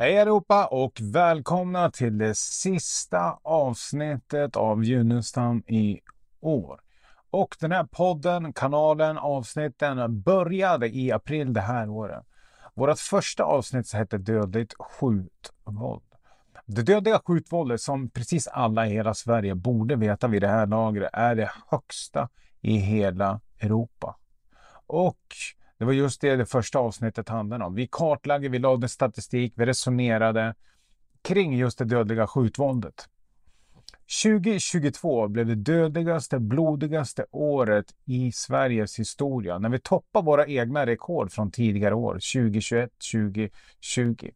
Hej allihopa och välkomna till det sista avsnittet av Junestam i år. Och den här podden, kanalen, avsnitten började i april det här året. Vårt första avsnitt hette Dödligt skjutvåld. Det dödliga skjutvåldet som precis alla i hela Sverige borde veta vid det här lagret är det högsta i hela Europa. Och det var just det det första avsnittet handlade om. Vi kartlade, vi lade statistik, vi resonerade kring just det dödliga skjutvåldet. 2022 blev det dödligaste, blodigaste året i Sveriges historia när vi toppar våra egna rekord från tidigare år, 2021, 2020.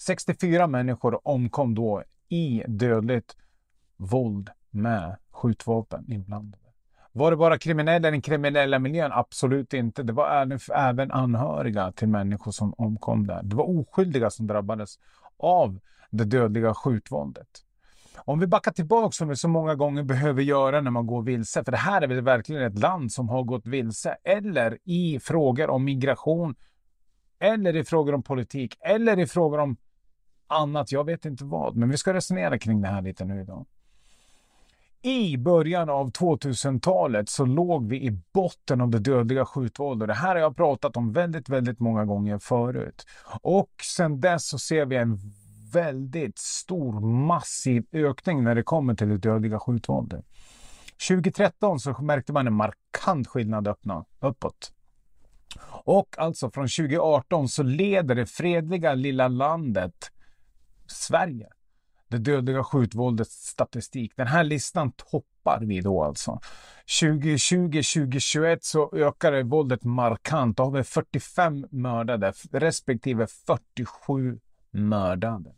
64 människor omkom då i dödligt våld med skjutvapen inblandade. Var det bara kriminella i den kriminella miljön? Absolut inte. Det var även anhöriga till människor som omkom där. Det var oskyldiga som drabbades av det dödliga skjutvåldet. Om vi backar tillbaka som vi så många gånger behöver göra när man går vilse, för det här är väl verkligen ett land som har gått vilse, eller i frågor om migration, eller i frågor om politik, eller i frågor om annat, jag vet inte vad. Men vi ska resonera kring det här lite nu idag. I början av 2000-talet så låg vi i botten av det dödliga skjutvåldet. Det här har jag pratat om väldigt, väldigt många gånger förut. Och sen dess så ser vi en väldigt stor, massiv ökning när det kommer till det dödliga skjutvåldet. 2013 så märkte man en markant skillnad öppna, uppåt. Och alltså från 2018 så leder det fredliga lilla landet Sverige det dödliga skjutvåldets statistik. Den här listan toppar vi då alltså. 2020-2021 så ökade våldet markant. Då har vi 45 mördade respektive 47 mördade.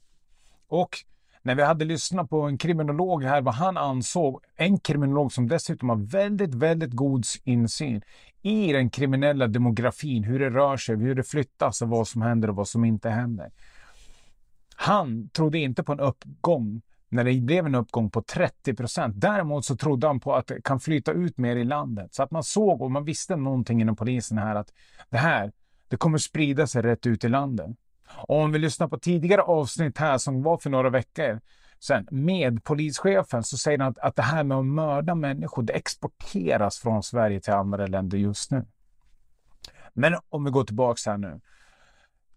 Och när vi hade lyssnat på en kriminolog här vad han ansåg, en kriminolog som dessutom har väldigt, väldigt god insyn i den kriminella demografin, hur det rör sig, hur det flyttas och vad som händer och vad som inte händer. Han trodde inte på en uppgång när det blev en uppgång på 30 procent. Däremot så trodde han på att det kan flyta ut mer i landet. Så att man såg och man visste någonting inom polisen här att det här, det kommer sprida sig rätt ut i landet. Och om vi lyssnar på tidigare avsnitt här som var för några veckor sedan med polischefen så säger han att, att det här med att mörda människor, det exporteras från Sverige till andra länder just nu. Men om vi går tillbaka här nu.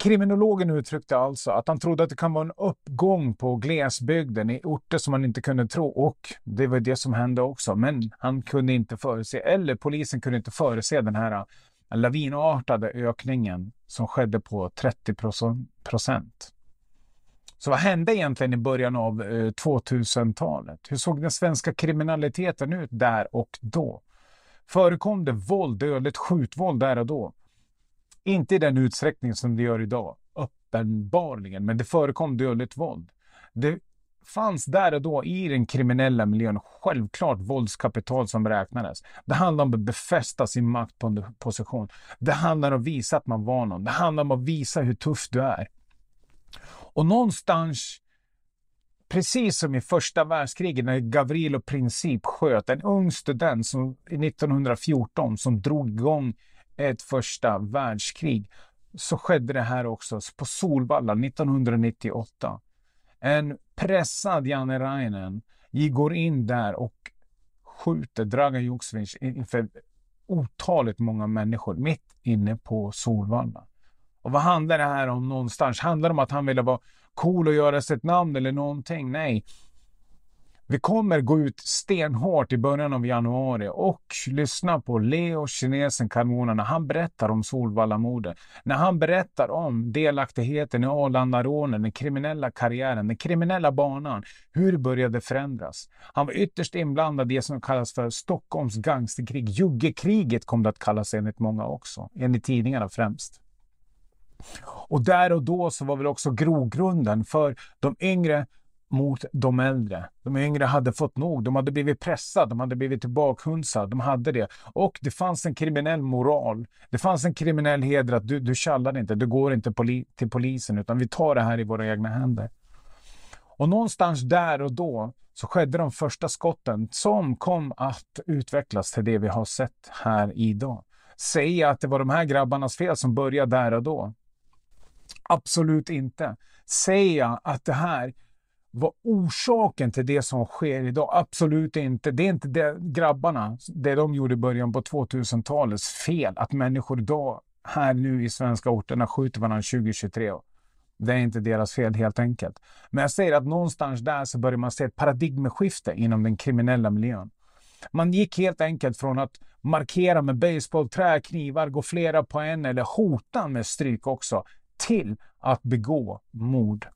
Kriminologen uttryckte alltså att han trodde att det kan vara en uppgång på glesbygden i orter som man inte kunde tro och det var det som hände också. Men han kunde inte förutse, eller polisen kunde inte förutse den här eh, lavinartade ökningen som skedde på 30 procent. Så vad hände egentligen i början av eh, 2000-talet? Hur såg den svenska kriminaliteten ut där och då? Förekom det våld, dödligt skjutvåld där och då? Inte i den utsträckning som det gör idag, uppenbarligen, men det förekom dödligt våld. Det fanns där och då i den kriminella miljön självklart våldskapital som räknades. Det handlar om att befästa sin maktposition. Det handlar om att visa att man var någon. Det handlar om att visa hur tuff du är. Och någonstans, precis som i första världskriget när Gavrilo Princip sköt en ung student som, 1914 som drog igång ett första världskrig så skedde det här också på Solvalla 1998. En pressad Janne Rainen går in där och skjuter Dragan Joksevic inför otaligt många människor mitt inne på Solvalla. Och vad handlar det här om någonstans? Handlar det om att han ville vara cool och göra sig ett namn eller någonting? Nej, vi kommer gå ut stenhårt i början av januari och lyssna på Leo kinesen Carmona när han berättar om Solvallamordet. När han berättar om delaktigheten i Arlandarånen, den kriminella karriären, den kriminella banan, hur det började förändras. Han var ytterst inblandad i det som kallas för Stockholms gangsterkrig. Juggekriget kom det att kallas enligt många också, enligt tidningarna främst. Och där och då så var väl också grogrunden för de yngre mot de äldre. De yngre hade fått nog. De hade blivit pressade, de hade blivit tillbakhunsade. De hade det. Och det fanns en kriminell moral. Det fanns en kriminell heder att du, du kallar inte, du går inte poli till polisen utan vi tar det här i våra egna händer. Och någonstans där och då så skedde de första skotten som kom att utvecklas till det vi har sett här idag. Säga att det var de här grabbarnas fel som började där och då. Absolut inte. Säga att det här var orsaken till det som sker idag? Absolut inte. Det är inte det grabbarna, det de gjorde i början på 2000-talets fel. Att människor idag, här nu i svenska orterna, skjuter varandra 2023. Det är inte deras fel helt enkelt. Men jag säger att någonstans där så börjar man se ett paradigmskifte inom den kriminella miljön. Man gick helt enkelt från att markera med baseballträ, knivar, gå flera på en eller hota med stryk också, till att begå mord.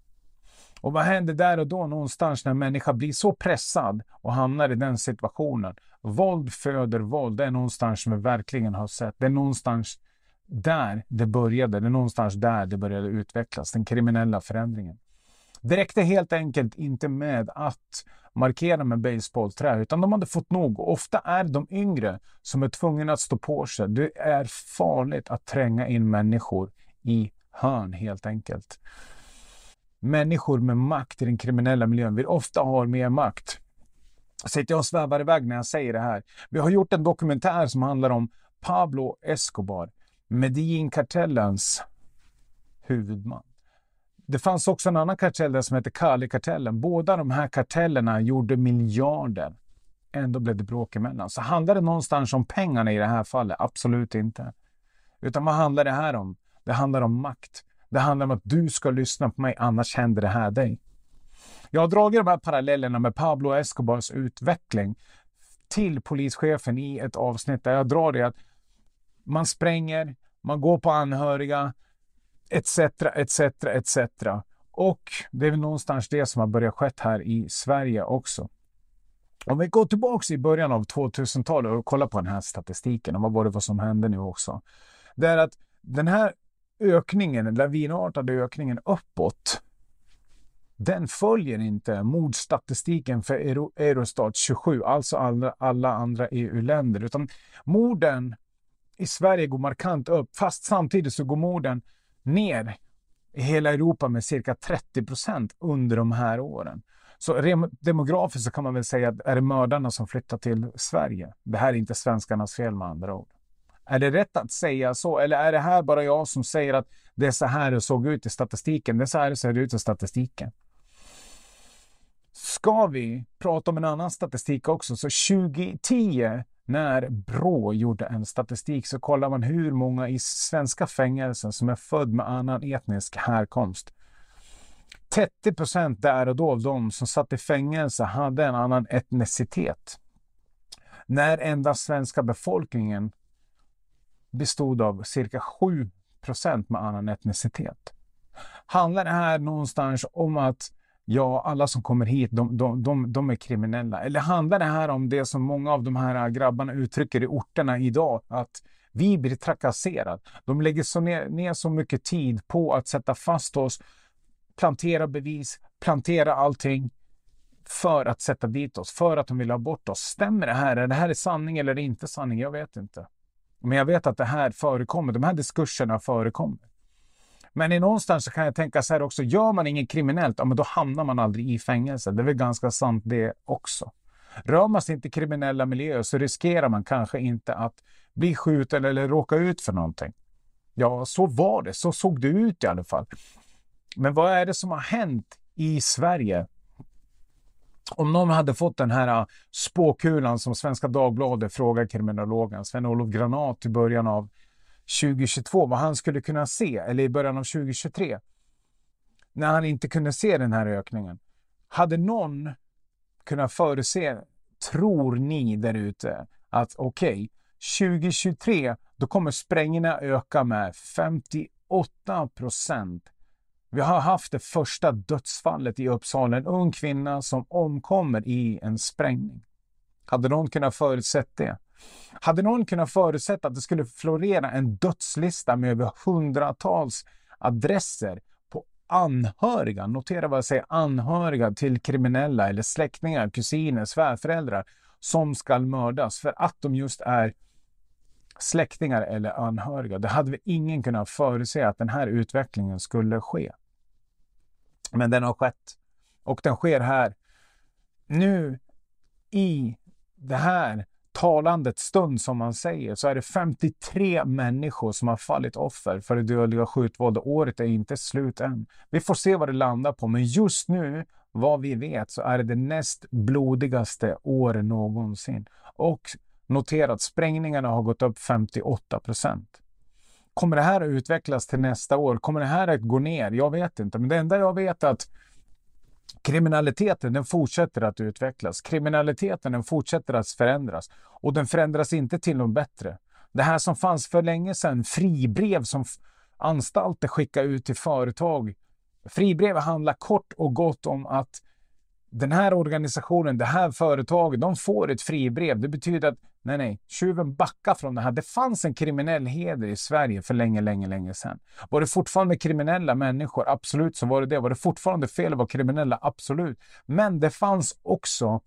Och vad händer där och då någonstans när människa blir så pressad och hamnar i den situationen? Våld föder våld. Det är någonstans som vi verkligen har sett. Det är någonstans där det började. Det är någonstans där det började utvecklas. Den kriminella förändringen. Det räckte helt enkelt inte med att markera med baseballträ, utan de hade fått nog. Ofta är de yngre som är tvungna att stå på sig. Det är farligt att tränga in människor i hörn helt enkelt. Människor med makt i den kriminella miljön vill ofta ha mer makt. Sitter jag och svävar iväg när jag säger det här. Vi har gjort en dokumentär som handlar om Pablo Escobar, Medellin-kartellens huvudman. Det fanns också en annan kartell där som hette Cali-kartellen. Båda de här kartellerna gjorde miljarder. Ändå blev det bråk emellan. Så handlar det någonstans om pengarna i det här fallet? Absolut inte. Utan vad handlar det här om? Det handlar om makt. Det handlar om att du ska lyssna på mig, annars händer det här dig. Jag har dragit de här parallellerna med Pablo Escobars utveckling till polischefen i ett avsnitt där jag drar det att man spränger, man går på anhöriga, etc, etc, etc. Och det är väl någonstans det som har börjat skett här i Sverige också. Om vi går tillbaks i början av 2000-talet och kollar på den här statistiken och vad var det vad som hände nu också. Det är att den här ökningen, den lavinartade ökningen uppåt, den följer inte mordstatistiken för Eurostat 27, alltså alla, alla andra EU-länder, utan morden i Sverige går markant upp, fast samtidigt så går morden ner i hela Europa med cirka 30 procent under de här åren. Så demografiskt så kan man väl säga att är det mördarna som flyttar till Sverige? Det här är inte svenskarnas fel med andra ord. Är det rätt att säga så? Eller är det här bara jag som säger att det är så här det såg ut i statistiken? Det är så här det ser ut i statistiken. Ska vi prata om en annan statistik också, så 2010 när Brå gjorde en statistik så kollar man hur många i svenska fängelser som är född med annan etnisk härkomst. 30 procent där och då av de som satt i fängelse hade en annan etnicitet. När endast svenska befolkningen bestod av cirka 7 procent med annan etnicitet. Handlar det här någonstans om att ja, alla som kommer hit, de, de, de, de är kriminella? Eller handlar det här om det som många av de här grabbarna uttrycker i orterna idag, att vi blir trakasserade. De lägger så ner, ner så mycket tid på att sätta fast oss, plantera bevis, plantera allting för att sätta dit oss, för att de vill ha bort oss. Stämmer det här? Är det här sanning eller inte sanning? Jag vet inte. Men jag vet att det här förekommer, de här diskurserna förekommer. Men i någonstans så kan jag tänka så här också, gör man inget kriminellt, ja, men då hamnar man aldrig i fängelse. Det är väl ganska sant det också. Rör man sig inte i kriminella miljöer så riskerar man kanske inte att bli skjuten eller råka ut för någonting. Ja, så var det. Så såg det ut i alla fall. Men vad är det som har hänt i Sverige om någon hade fått den här äh, spåkulan som Svenska Dagbladet frågar kriminologen Sven-Olof Granat i början av 2022, vad han skulle kunna se, eller i början av 2023, när han inte kunde se den här ökningen. Hade någon kunnat förutse, tror ni där ute, att okej, okay, 2023, då kommer sprängningarna öka med 58 procent vi har haft det första dödsfallet i Uppsala, en ung kvinna som omkommer i en sprängning. Hade någon kunnat förutsett det? Hade någon kunnat förutsätta att det skulle florera en dödslista med över hundratals adresser på anhöriga, notera vad jag säger, anhöriga till kriminella eller släktingar, kusiner, svärföräldrar som ska mördas för att de just är släktingar eller anhöriga. Det hade vi ingen kunnat förutse att den här utvecklingen skulle ske. Men den har skett. Och den sker här. Nu i det här talandet stund som man säger så är det 53 människor som har fallit offer för det dödliga skjutvåldet. Året är inte slut än. Vi får se vad det landar på, men just nu, vad vi vet, så är det det näst blodigaste året någonsin. Och notera att sprängningarna har gått upp 58 procent. Kommer det här att utvecklas till nästa år? Kommer det här att gå ner? Jag vet inte, men det enda jag vet är att Kriminaliteten den fortsätter att utvecklas. Kriminaliteten den fortsätter att förändras. Och den förändras inte till något bättre. Det här som fanns för länge sedan, fribrev som anstalter skickar ut till företag. Fribrev handlar kort och gott om att den här organisationen, det här företaget, de får ett fribrev. Det betyder att nej, nej, tjuven backar från det här. Det fanns en kriminell heder i Sverige för länge, länge, länge sedan. Var det fortfarande kriminella människor? Absolut så var det det. Var det fortfarande fel att vara kriminella? Absolut. Men det fanns också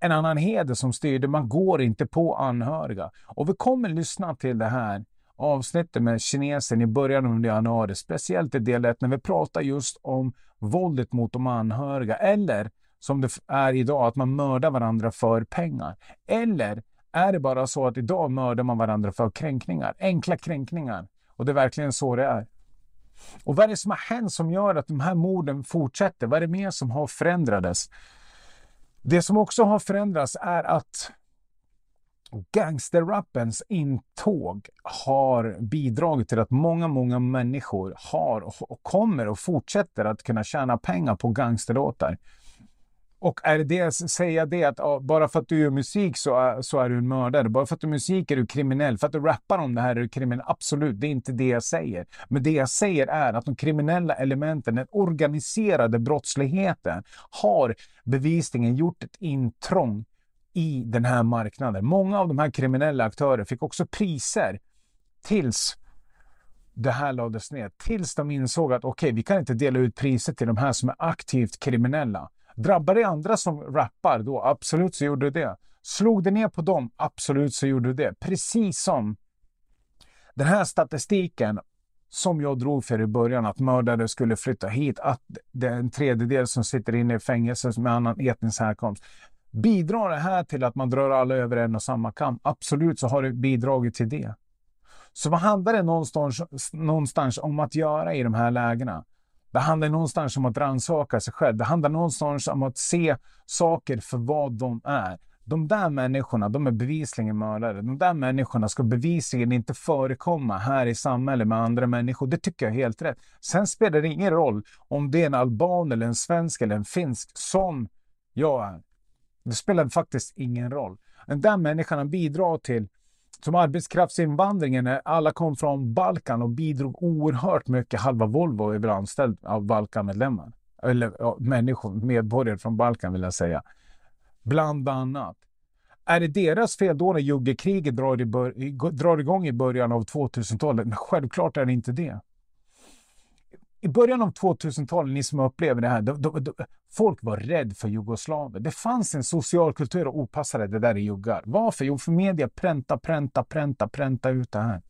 en annan heder som styrde. Man går inte på anhöriga. Och vi kommer lyssna till det här avsnittet med kinesen i början av januari, speciellt i del 1 när vi pratar just om våldet mot de anhöriga eller som det är idag, att man mördar varandra för pengar. Eller är det bara så att idag mördar man varandra för kränkningar, enkla kränkningar. Och det är verkligen så det är. Och vad är det som har hänt som gör att de här morden fortsätter? Vad är det mer som har förändrats? Det som också har förändrats är att gangsterrappens intåg har bidragit till att många, många människor har och kommer och fortsätter att kunna tjäna pengar på gangsterlåtar. Och är det säga det att ja, bara för att du gör musik så är, så är du en mördare. Bara för att du gör musik är du kriminell. För att du rappar om det här är du kriminell. Absolut, det är inte det jag säger. Men det jag säger är att de kriminella elementen, den organiserade brottsligheten har bevisligen gjort ett intrång i den här marknaden. Många av de här kriminella aktörerna fick också priser tills det här lades ner. Tills de insåg att okej, okay, vi kan inte dela ut priser till de här som är aktivt kriminella. Drabbade det andra som rappar då? Absolut så gjorde det det. Slog det ner på dem? Absolut så gjorde det. Precis som den här statistiken som jag drog för i början, att mördare skulle flytta hit, att det är en tredjedel som sitter inne i fängelse med annan etnisk härkomst. Bidrar det här till att man drar alla över en och samma kam? Absolut så har det bidragit till det. Så vad handlar det någonstans, någonstans om att göra i de här lägena? Det handlar någonstans om att rannsaka sig själv. Det handlar någonstans om att se saker för vad de är. De där människorna, de är bevisligen mördare. De där människorna ska bevisligen inte förekomma här i samhället med andra människor. Det tycker jag är helt rätt. Sen spelar det ingen roll om det är en alban eller en svensk eller en finsk som jag är. Det spelar faktiskt ingen roll. Den där människan bidrar till som arbetskraftsinvandringen, när alla kom från Balkan och bidrog oerhört mycket. Halva Volvo är väl anställd av Balkanmedlemmar. Eller ja, människor, medborgare från Balkan vill jag säga. Bland annat. Är det deras fel då när juggekriget drar, i drar igång i början av 2000-talet? Självklart är det inte det i början av 2000-talet, ni som upplever det här, då, då, då, folk var rädda för jugoslaver. Det fanns en social kultur och opassade det där i juggar. Varför? Jo, för media pränta, pränta, pränta, pränta ut det här.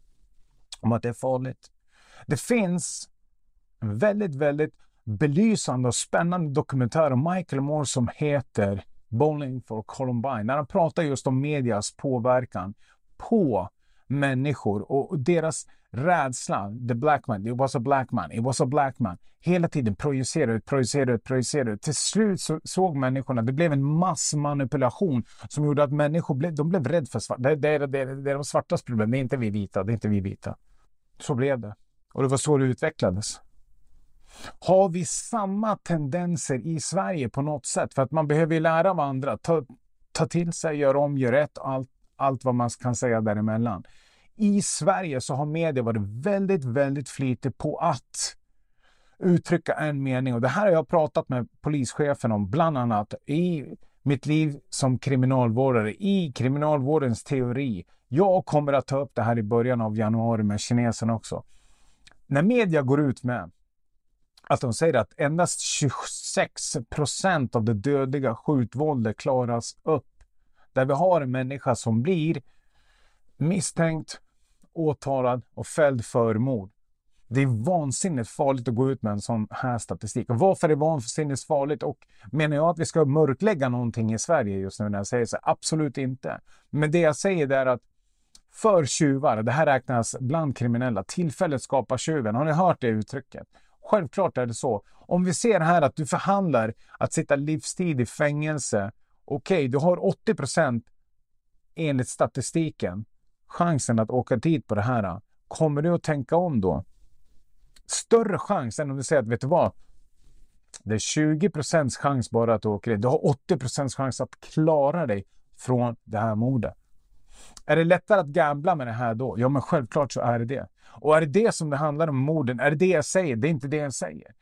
Om att det är farligt. Det finns en väldigt, väldigt belysande och spännande dokumentär om Michael Moore som heter Bowling for Columbine. När han pratar just om medias påverkan på människor och deras rädsla. The black man, it was a black man, it was a black man. Hela tiden projicera ut, projicera ut, projicera ut. Till slut så såg människorna, det blev en massmanipulation som gjorde att människor blev, de blev rädda för svarta. Det, det, det, det är de svartas problem, det är inte vi vita, det är inte vi vita. Så blev det. Och det var så det utvecklades. Har vi samma tendenser i Sverige på något sätt? För att man behöver lära av andra, ta, ta till sig, göra om, göra rätt, allt, allt vad man kan säga däremellan. I Sverige så har media varit väldigt, väldigt flitig på att uttrycka en mening. Och det här har jag pratat med polischefen om, bland annat i mitt liv som kriminalvårdare, i kriminalvårdens teori. Jag kommer att ta upp det här i början av januari med kineserna också. När media går ut med att de säger att endast 26 procent av det dödliga skjutvåldet klaras upp. Där vi har en människa som blir misstänkt, åtalad och fälld för mord. Det är vansinnigt farligt att gå ut med en sån här statistik. Och varför är det vansinnigt farligt? Och menar jag att vi ska mörklägga någonting i Sverige just nu när jag säger så? Absolut inte. Men det jag säger är att för tjuvar, det här räknas bland kriminella, tillfället skapar tjuven. Har ni hört det uttrycket? Självklart är det så. Om vi ser här att du förhandlar att sitta livstid i fängelse. Okej, okay, du har 80 procent enligt statistiken chansen att åka dit på det här. Kommer du att tänka om då? Större chans än om du säger att vet du vad? Det är 20 procents chans bara att du åker dit. Du har 80 procents chans att klara dig från det här mordet. Är det lättare att gambla med det här då? Ja, men självklart så är det det. Och är det det som det handlar om morden? Är det det jag säger? Det är inte det jag säger.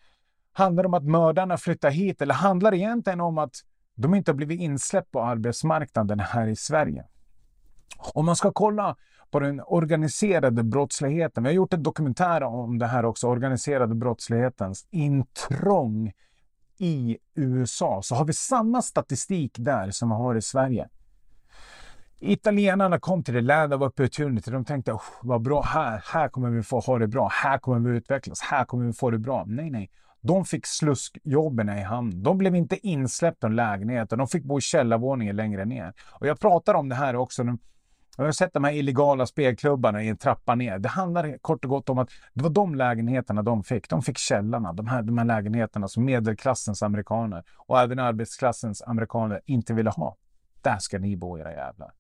Handlar det om att mördarna flyttar hit eller handlar det egentligen om att de inte har blivit insläppt på arbetsmarknaden här i Sverige? Om man ska kolla på den organiserade brottsligheten. Vi har gjort en dokumentär om det här också, organiserade brottslighetens intrång i USA. Så har vi samma statistik där som vi har i Sverige. Italienarna kom till det land of opportunity. De tänkte oh, vad bra, här, här kommer vi få ha det bra, här kommer vi utvecklas, här kommer vi få det bra. Nej, nej. De fick sluskjobben i hamn. De blev inte insläppta i lägenheten. De fick bo i källarvåningen längre ner. Och jag pratar om det här också. Jag har sett de här illegala spelklubbarna i en trappa ner. Det handlar kort och gott om att det var de lägenheterna de fick. De fick källarna, de här, de här lägenheterna som medelklassens amerikaner och även arbetsklassens amerikaner inte ville ha. Där ska ni bo era jävlar.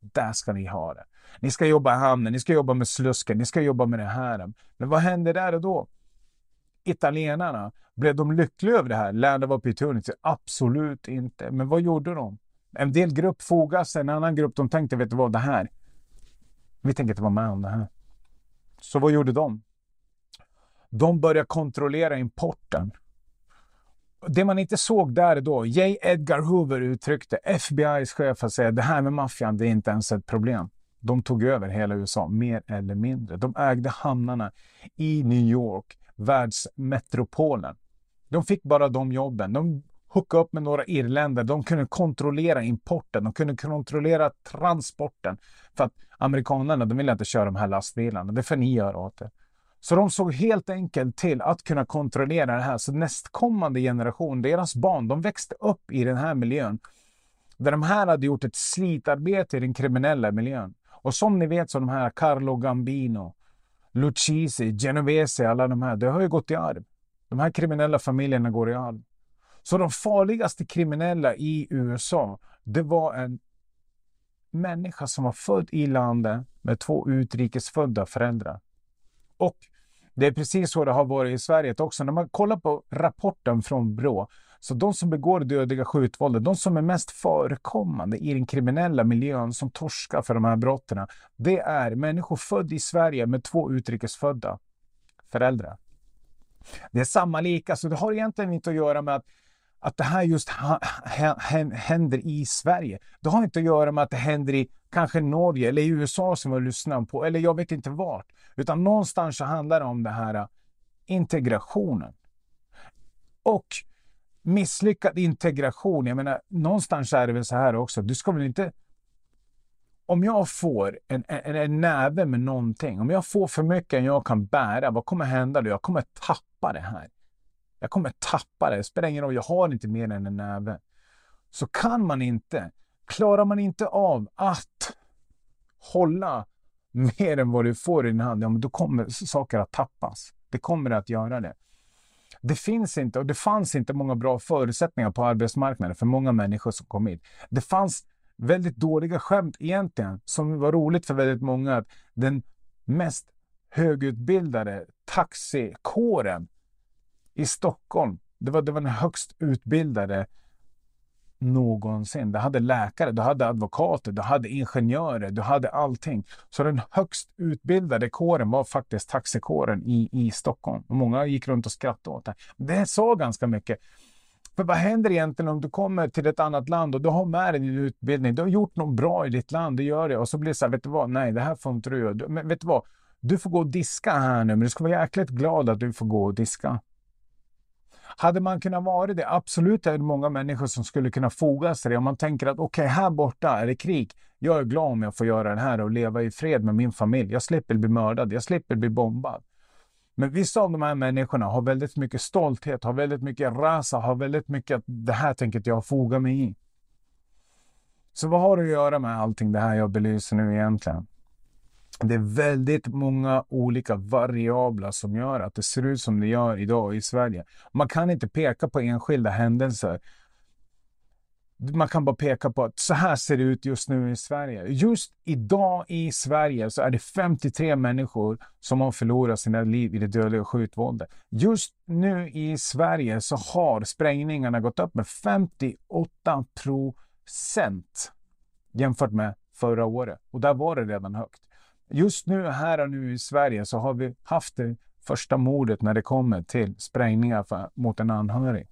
Där ska ni ha det. Ni ska jobba i hamnen, ni ska jobba med slusken, ni ska jobba med det här. Men vad händer där och då? Italienarna, blev de lyckliga över det här? Land of opportunity? Absolut inte. Men vad gjorde de? En del grupp fogade sig. en annan grupp de tänkte, vet du vad, det här. Vi tänker inte vara med om det här. Så vad gjorde de? De började kontrollera importen. Det man inte såg där då, J. Edgar Hoover uttryckte, FBI's chef, att säga det här med maffian, det är inte ens ett problem. De tog över hela USA, mer eller mindre. De ägde hamnarna i New York, världsmetropolen. De fick bara de jobben. De hookade upp med några irländare. De kunde kontrollera importen, de kunde kontrollera transporten. För att amerikanerna, de ville inte köra de här lastbilarna. Det får ni göra åt det. Så de såg helt enkelt till att kunna kontrollera det här. Så nästkommande generation, deras barn, de växte upp i den här miljön. Där de här hade gjort ett slitarbete i den kriminella miljön. Och som ni vet så de här Carlo Gambino, Lucchesi, Genovese, alla de här, det har ju gått i arv. De här kriminella familjerna går i arv. Så de farligaste kriminella i USA, det var en människa som var född i landet med två utrikesfödda föräldrar. Och det är precis så det har varit i Sverige också. När man kollar på rapporten från Brå, så de som begår dödliga skjutvåldet, de som är mest förekommande i den kriminella miljön som torskar för de här brotten, det är människor födda i Sverige med två utrikesfödda föräldrar. Det är samma lika, så det har egentligen inte att göra med att att det här just händer i Sverige. Det har inte att göra med att det händer i kanske Norge eller i USA som vi lyssnar på, eller jag vet inte vart. Utan någonstans så handlar det om det här äh, integrationen. Och misslyckad integration, jag menar någonstans är det väl så här också, du ska väl inte om jag får en, en, en näve med någonting, om jag får för mycket än jag kan bära, vad kommer hända då? Jag kommer tappa det här. Jag kommer tappa det. Det spelar ingen roll, jag har inte mer än en näve. Så kan man inte, klarar man inte av att hålla mer än vad du får i din hand, ja, men då kommer saker att tappas. Det kommer att göra det. Det finns inte och det fanns inte många bra förutsättningar på arbetsmarknaden för många människor som kom hit. Det fanns väldigt dåliga skämt egentligen, som var roligt för väldigt många. Att den mest högutbildade taxikåren i Stockholm, det var, det var den högst utbildade någonsin. Du hade läkare, du hade advokater, du hade ingenjörer, du hade allting. Så den högst utbildade kåren var faktiskt taxikåren i, i Stockholm. Och många gick runt och skrattade åt det. Det sa ganska mycket. För vad händer egentligen om du kommer till ett annat land och du har med dig din utbildning, du har gjort något bra i ditt land, du gör det och så blir det så här, vet du vad, nej det här får inte du göra. Men vet du vad, du får gå och diska här nu, men du ska vara jäkligt glad att du får gå och diska. Hade man kunnat vara det? Absolut är det många människor som skulle kunna foga sig det. Om man tänker att okej, okay, här borta är det krig. Jag är glad om jag får göra det här och leva i fred med min familj. Jag slipper bli mördad. Jag slipper bli bombad. Men vissa av de här människorna har väldigt mycket stolthet, har väldigt mycket rasa, har väldigt mycket att det här tänker jag foga mig i. Så vad har det att göra med allting det här jag belyser nu egentligen? Det är väldigt många olika variabler som gör att det ser ut som det gör idag i Sverige. Man kan inte peka på enskilda händelser. Man kan bara peka på att så här ser det ut just nu i Sverige. Just idag i Sverige så är det 53 människor som har förlorat sina liv i det dödliga skjutvåldet. Just nu i Sverige så har sprängningarna gått upp med 58 procent jämfört med förra året. Och där var det redan högt. Just nu, här och nu i Sverige, så har vi haft det första mordet när det kommer till sprängningar för, mot en anhörig.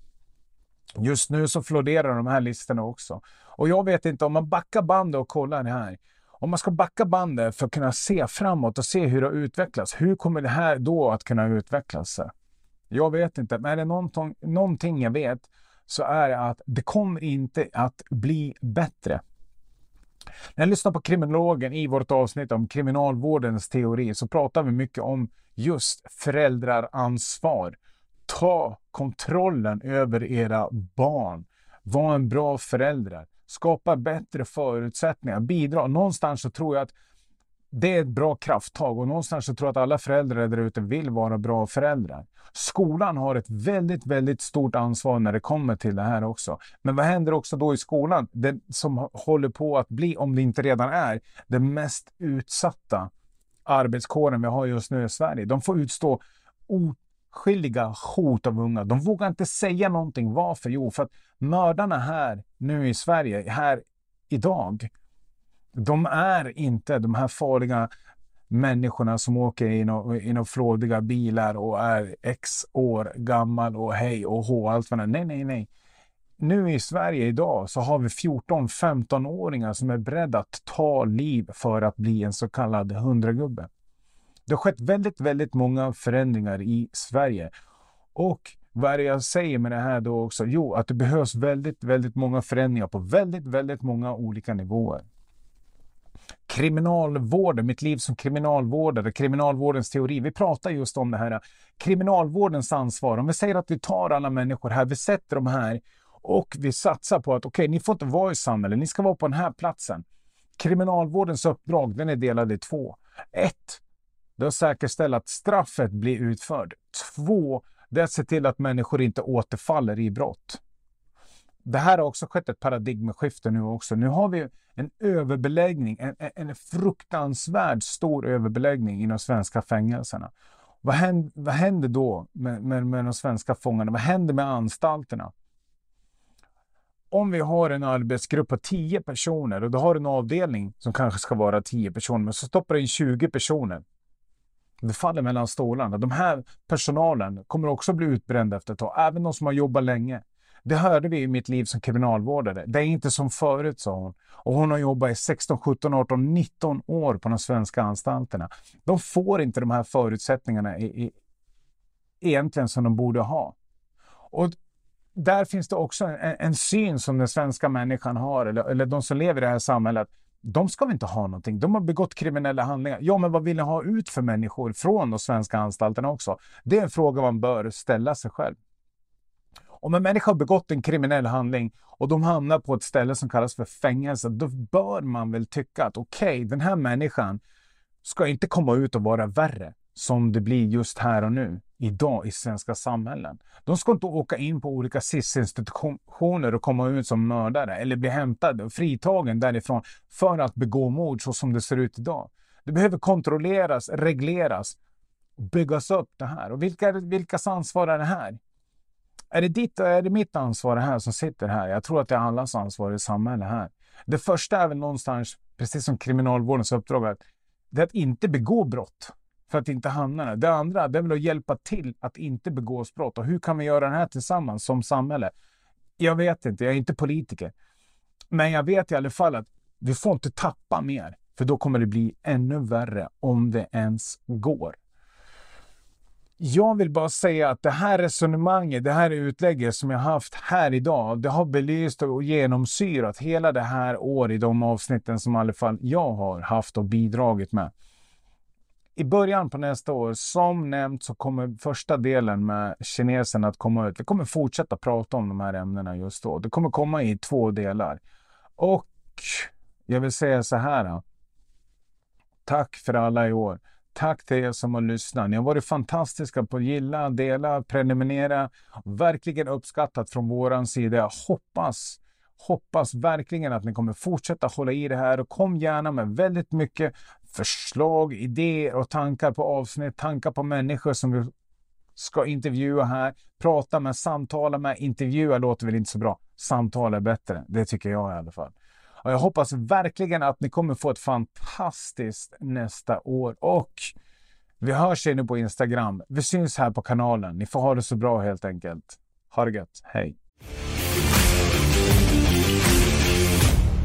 Just nu så florerar de här listorna också. Och jag vet inte, om man backar bandet och kollar det här. Om man ska backa bandet för att kunna se framåt och se hur det har utvecklats. Hur kommer det här då att kunna utvecklas? Jag vet inte, men är det någonting, någonting jag vet så är det att det kommer inte att bli bättre. När jag lyssnar på kriminologen i vårt avsnitt om kriminalvårdens teori så pratar vi mycket om just föräldraransvar. Ta kontrollen över era barn. Var en bra förälder. Skapa bättre förutsättningar. Bidra. Någonstans så tror jag att det är ett bra krafttag och någonstans så tror jag att alla föräldrar där ute vill vara bra föräldrar. Skolan har ett väldigt, väldigt stort ansvar när det kommer till det här också. Men vad händer också då i skolan? Det som håller på att bli, om det inte redan är, den mest utsatta arbetskåren vi har just nu i Sverige. De får utstå oskyldiga hot av unga. De vågar inte säga någonting. Varför? Jo, för att mördarna här nu i Sverige, här idag, de är inte de här farliga människorna som åker i några flådiga bilar och är x år gammal och hej och hå allt vad det Nej, nej, nej. Nu i Sverige idag så har vi 14-15-åringar som är beredda att ta liv för att bli en så kallad hundragubbe. Det har skett väldigt, väldigt många förändringar i Sverige. Och vad är det jag säger med det här då också? Jo, att det behövs väldigt, väldigt många förändringar på väldigt, väldigt många olika nivåer kriminalvården, mitt liv som kriminalvårdare, kriminalvårdens teori. Vi pratar just om det här kriminalvårdens ansvar. Om vi säger att vi tar alla människor här, vi sätter dem här och vi satsar på att okej, okay, ni får inte vara i samhället, ni ska vara på den här platsen. Kriminalvårdens uppdrag, den är delad i två. Ett, det är att säkerställa att straffet blir utfört. Två, det är att se till att människor inte återfaller i brott det här har också skett ett paradigmskifte nu också. Nu har vi en överbeläggning, en, en fruktansvärd stor överbeläggning i de svenska fängelserna. Vad händer, vad händer då med, med, med de svenska fångarna? Vad händer med anstalterna? Om vi har en arbetsgrupp på 10 personer och du har en avdelning som kanske ska vara 10 personer, men så stoppar du in 20 personer. Det faller mellan stolarna. De här personalen kommer också bli utbrända efter ett tag, även de som har jobbat länge. Det hörde vi i mitt liv som kriminalvårdare. Det är inte som förut, sa hon. Och hon har jobbat i 16, 17, 18, 19 år på de svenska anstalterna. De får inte de här förutsättningarna i, i, egentligen som de borde ha. Och där finns det också en, en syn som den svenska människan har, eller, eller de som lever i det här samhället. De ska väl inte ha någonting. De har begått kriminella handlingar. Ja, men vad vill ni ha ut för människor från de svenska anstalterna också? Det är en fråga man bör ställa sig själv. Om en människa har begått en kriminell handling och de hamnar på ett ställe som kallas för fängelse, då bör man väl tycka att okej, okay, den här människan ska inte komma ut och vara värre som det blir just här och nu, idag i svenska samhällen. De ska inte åka in på olika SIS-institutioner och komma ut som mördare eller bli hämtade och fritagen därifrån för att begå mord så som det ser ut idag. Det behöver kontrolleras, regleras, byggas upp det här. Och vilka, vilkas ansvar är det här? Är det ditt och är det mitt ansvar här som sitter här? Jag tror att det är allas ansvar i samhället här. Det första är väl någonstans, precis som kriminalvårdens uppdrag, att det är att inte begå brott för att inte hamna där. Det andra det är väl att hjälpa till att inte begås brott. Och hur kan vi göra det här tillsammans som samhälle? Jag vet inte, jag är inte politiker. Men jag vet i alla fall att vi får inte tappa mer, för då kommer det bli ännu värre om det ens går. Jag vill bara säga att det här resonemanget, det här utlägget som jag haft här idag, det har belyst och genomsyrat hela det här året i de avsnitten som i alla fall jag har haft och bidragit med. i början på nästa år, som nämnt, så kommer första delen med kinesen att komma ut. Vi kommer fortsätta prata om de här ämnena just då. Det kommer komma i två delar. Och jag vill säga så här. Tack för alla i år. Tack till er som har lyssnat. Ni har varit fantastiska på att gilla, dela, prenumerera. Verkligen uppskattat från våran sida. Jag hoppas, hoppas verkligen att ni kommer fortsätta hålla i det här och kom gärna med väldigt mycket förslag, idéer och tankar på avsnitt, tankar på människor som vi ska intervjua här, prata med, samtala med, intervjua låter väl inte så bra. Samtal är bättre, det tycker jag i alla fall. Och jag hoppas verkligen att ni kommer få ett fantastiskt nästa år. Och vi hörs nu på Instagram. Vi syns här på kanalen. Ni får ha det så bra helt enkelt. Ha det gött. Hej!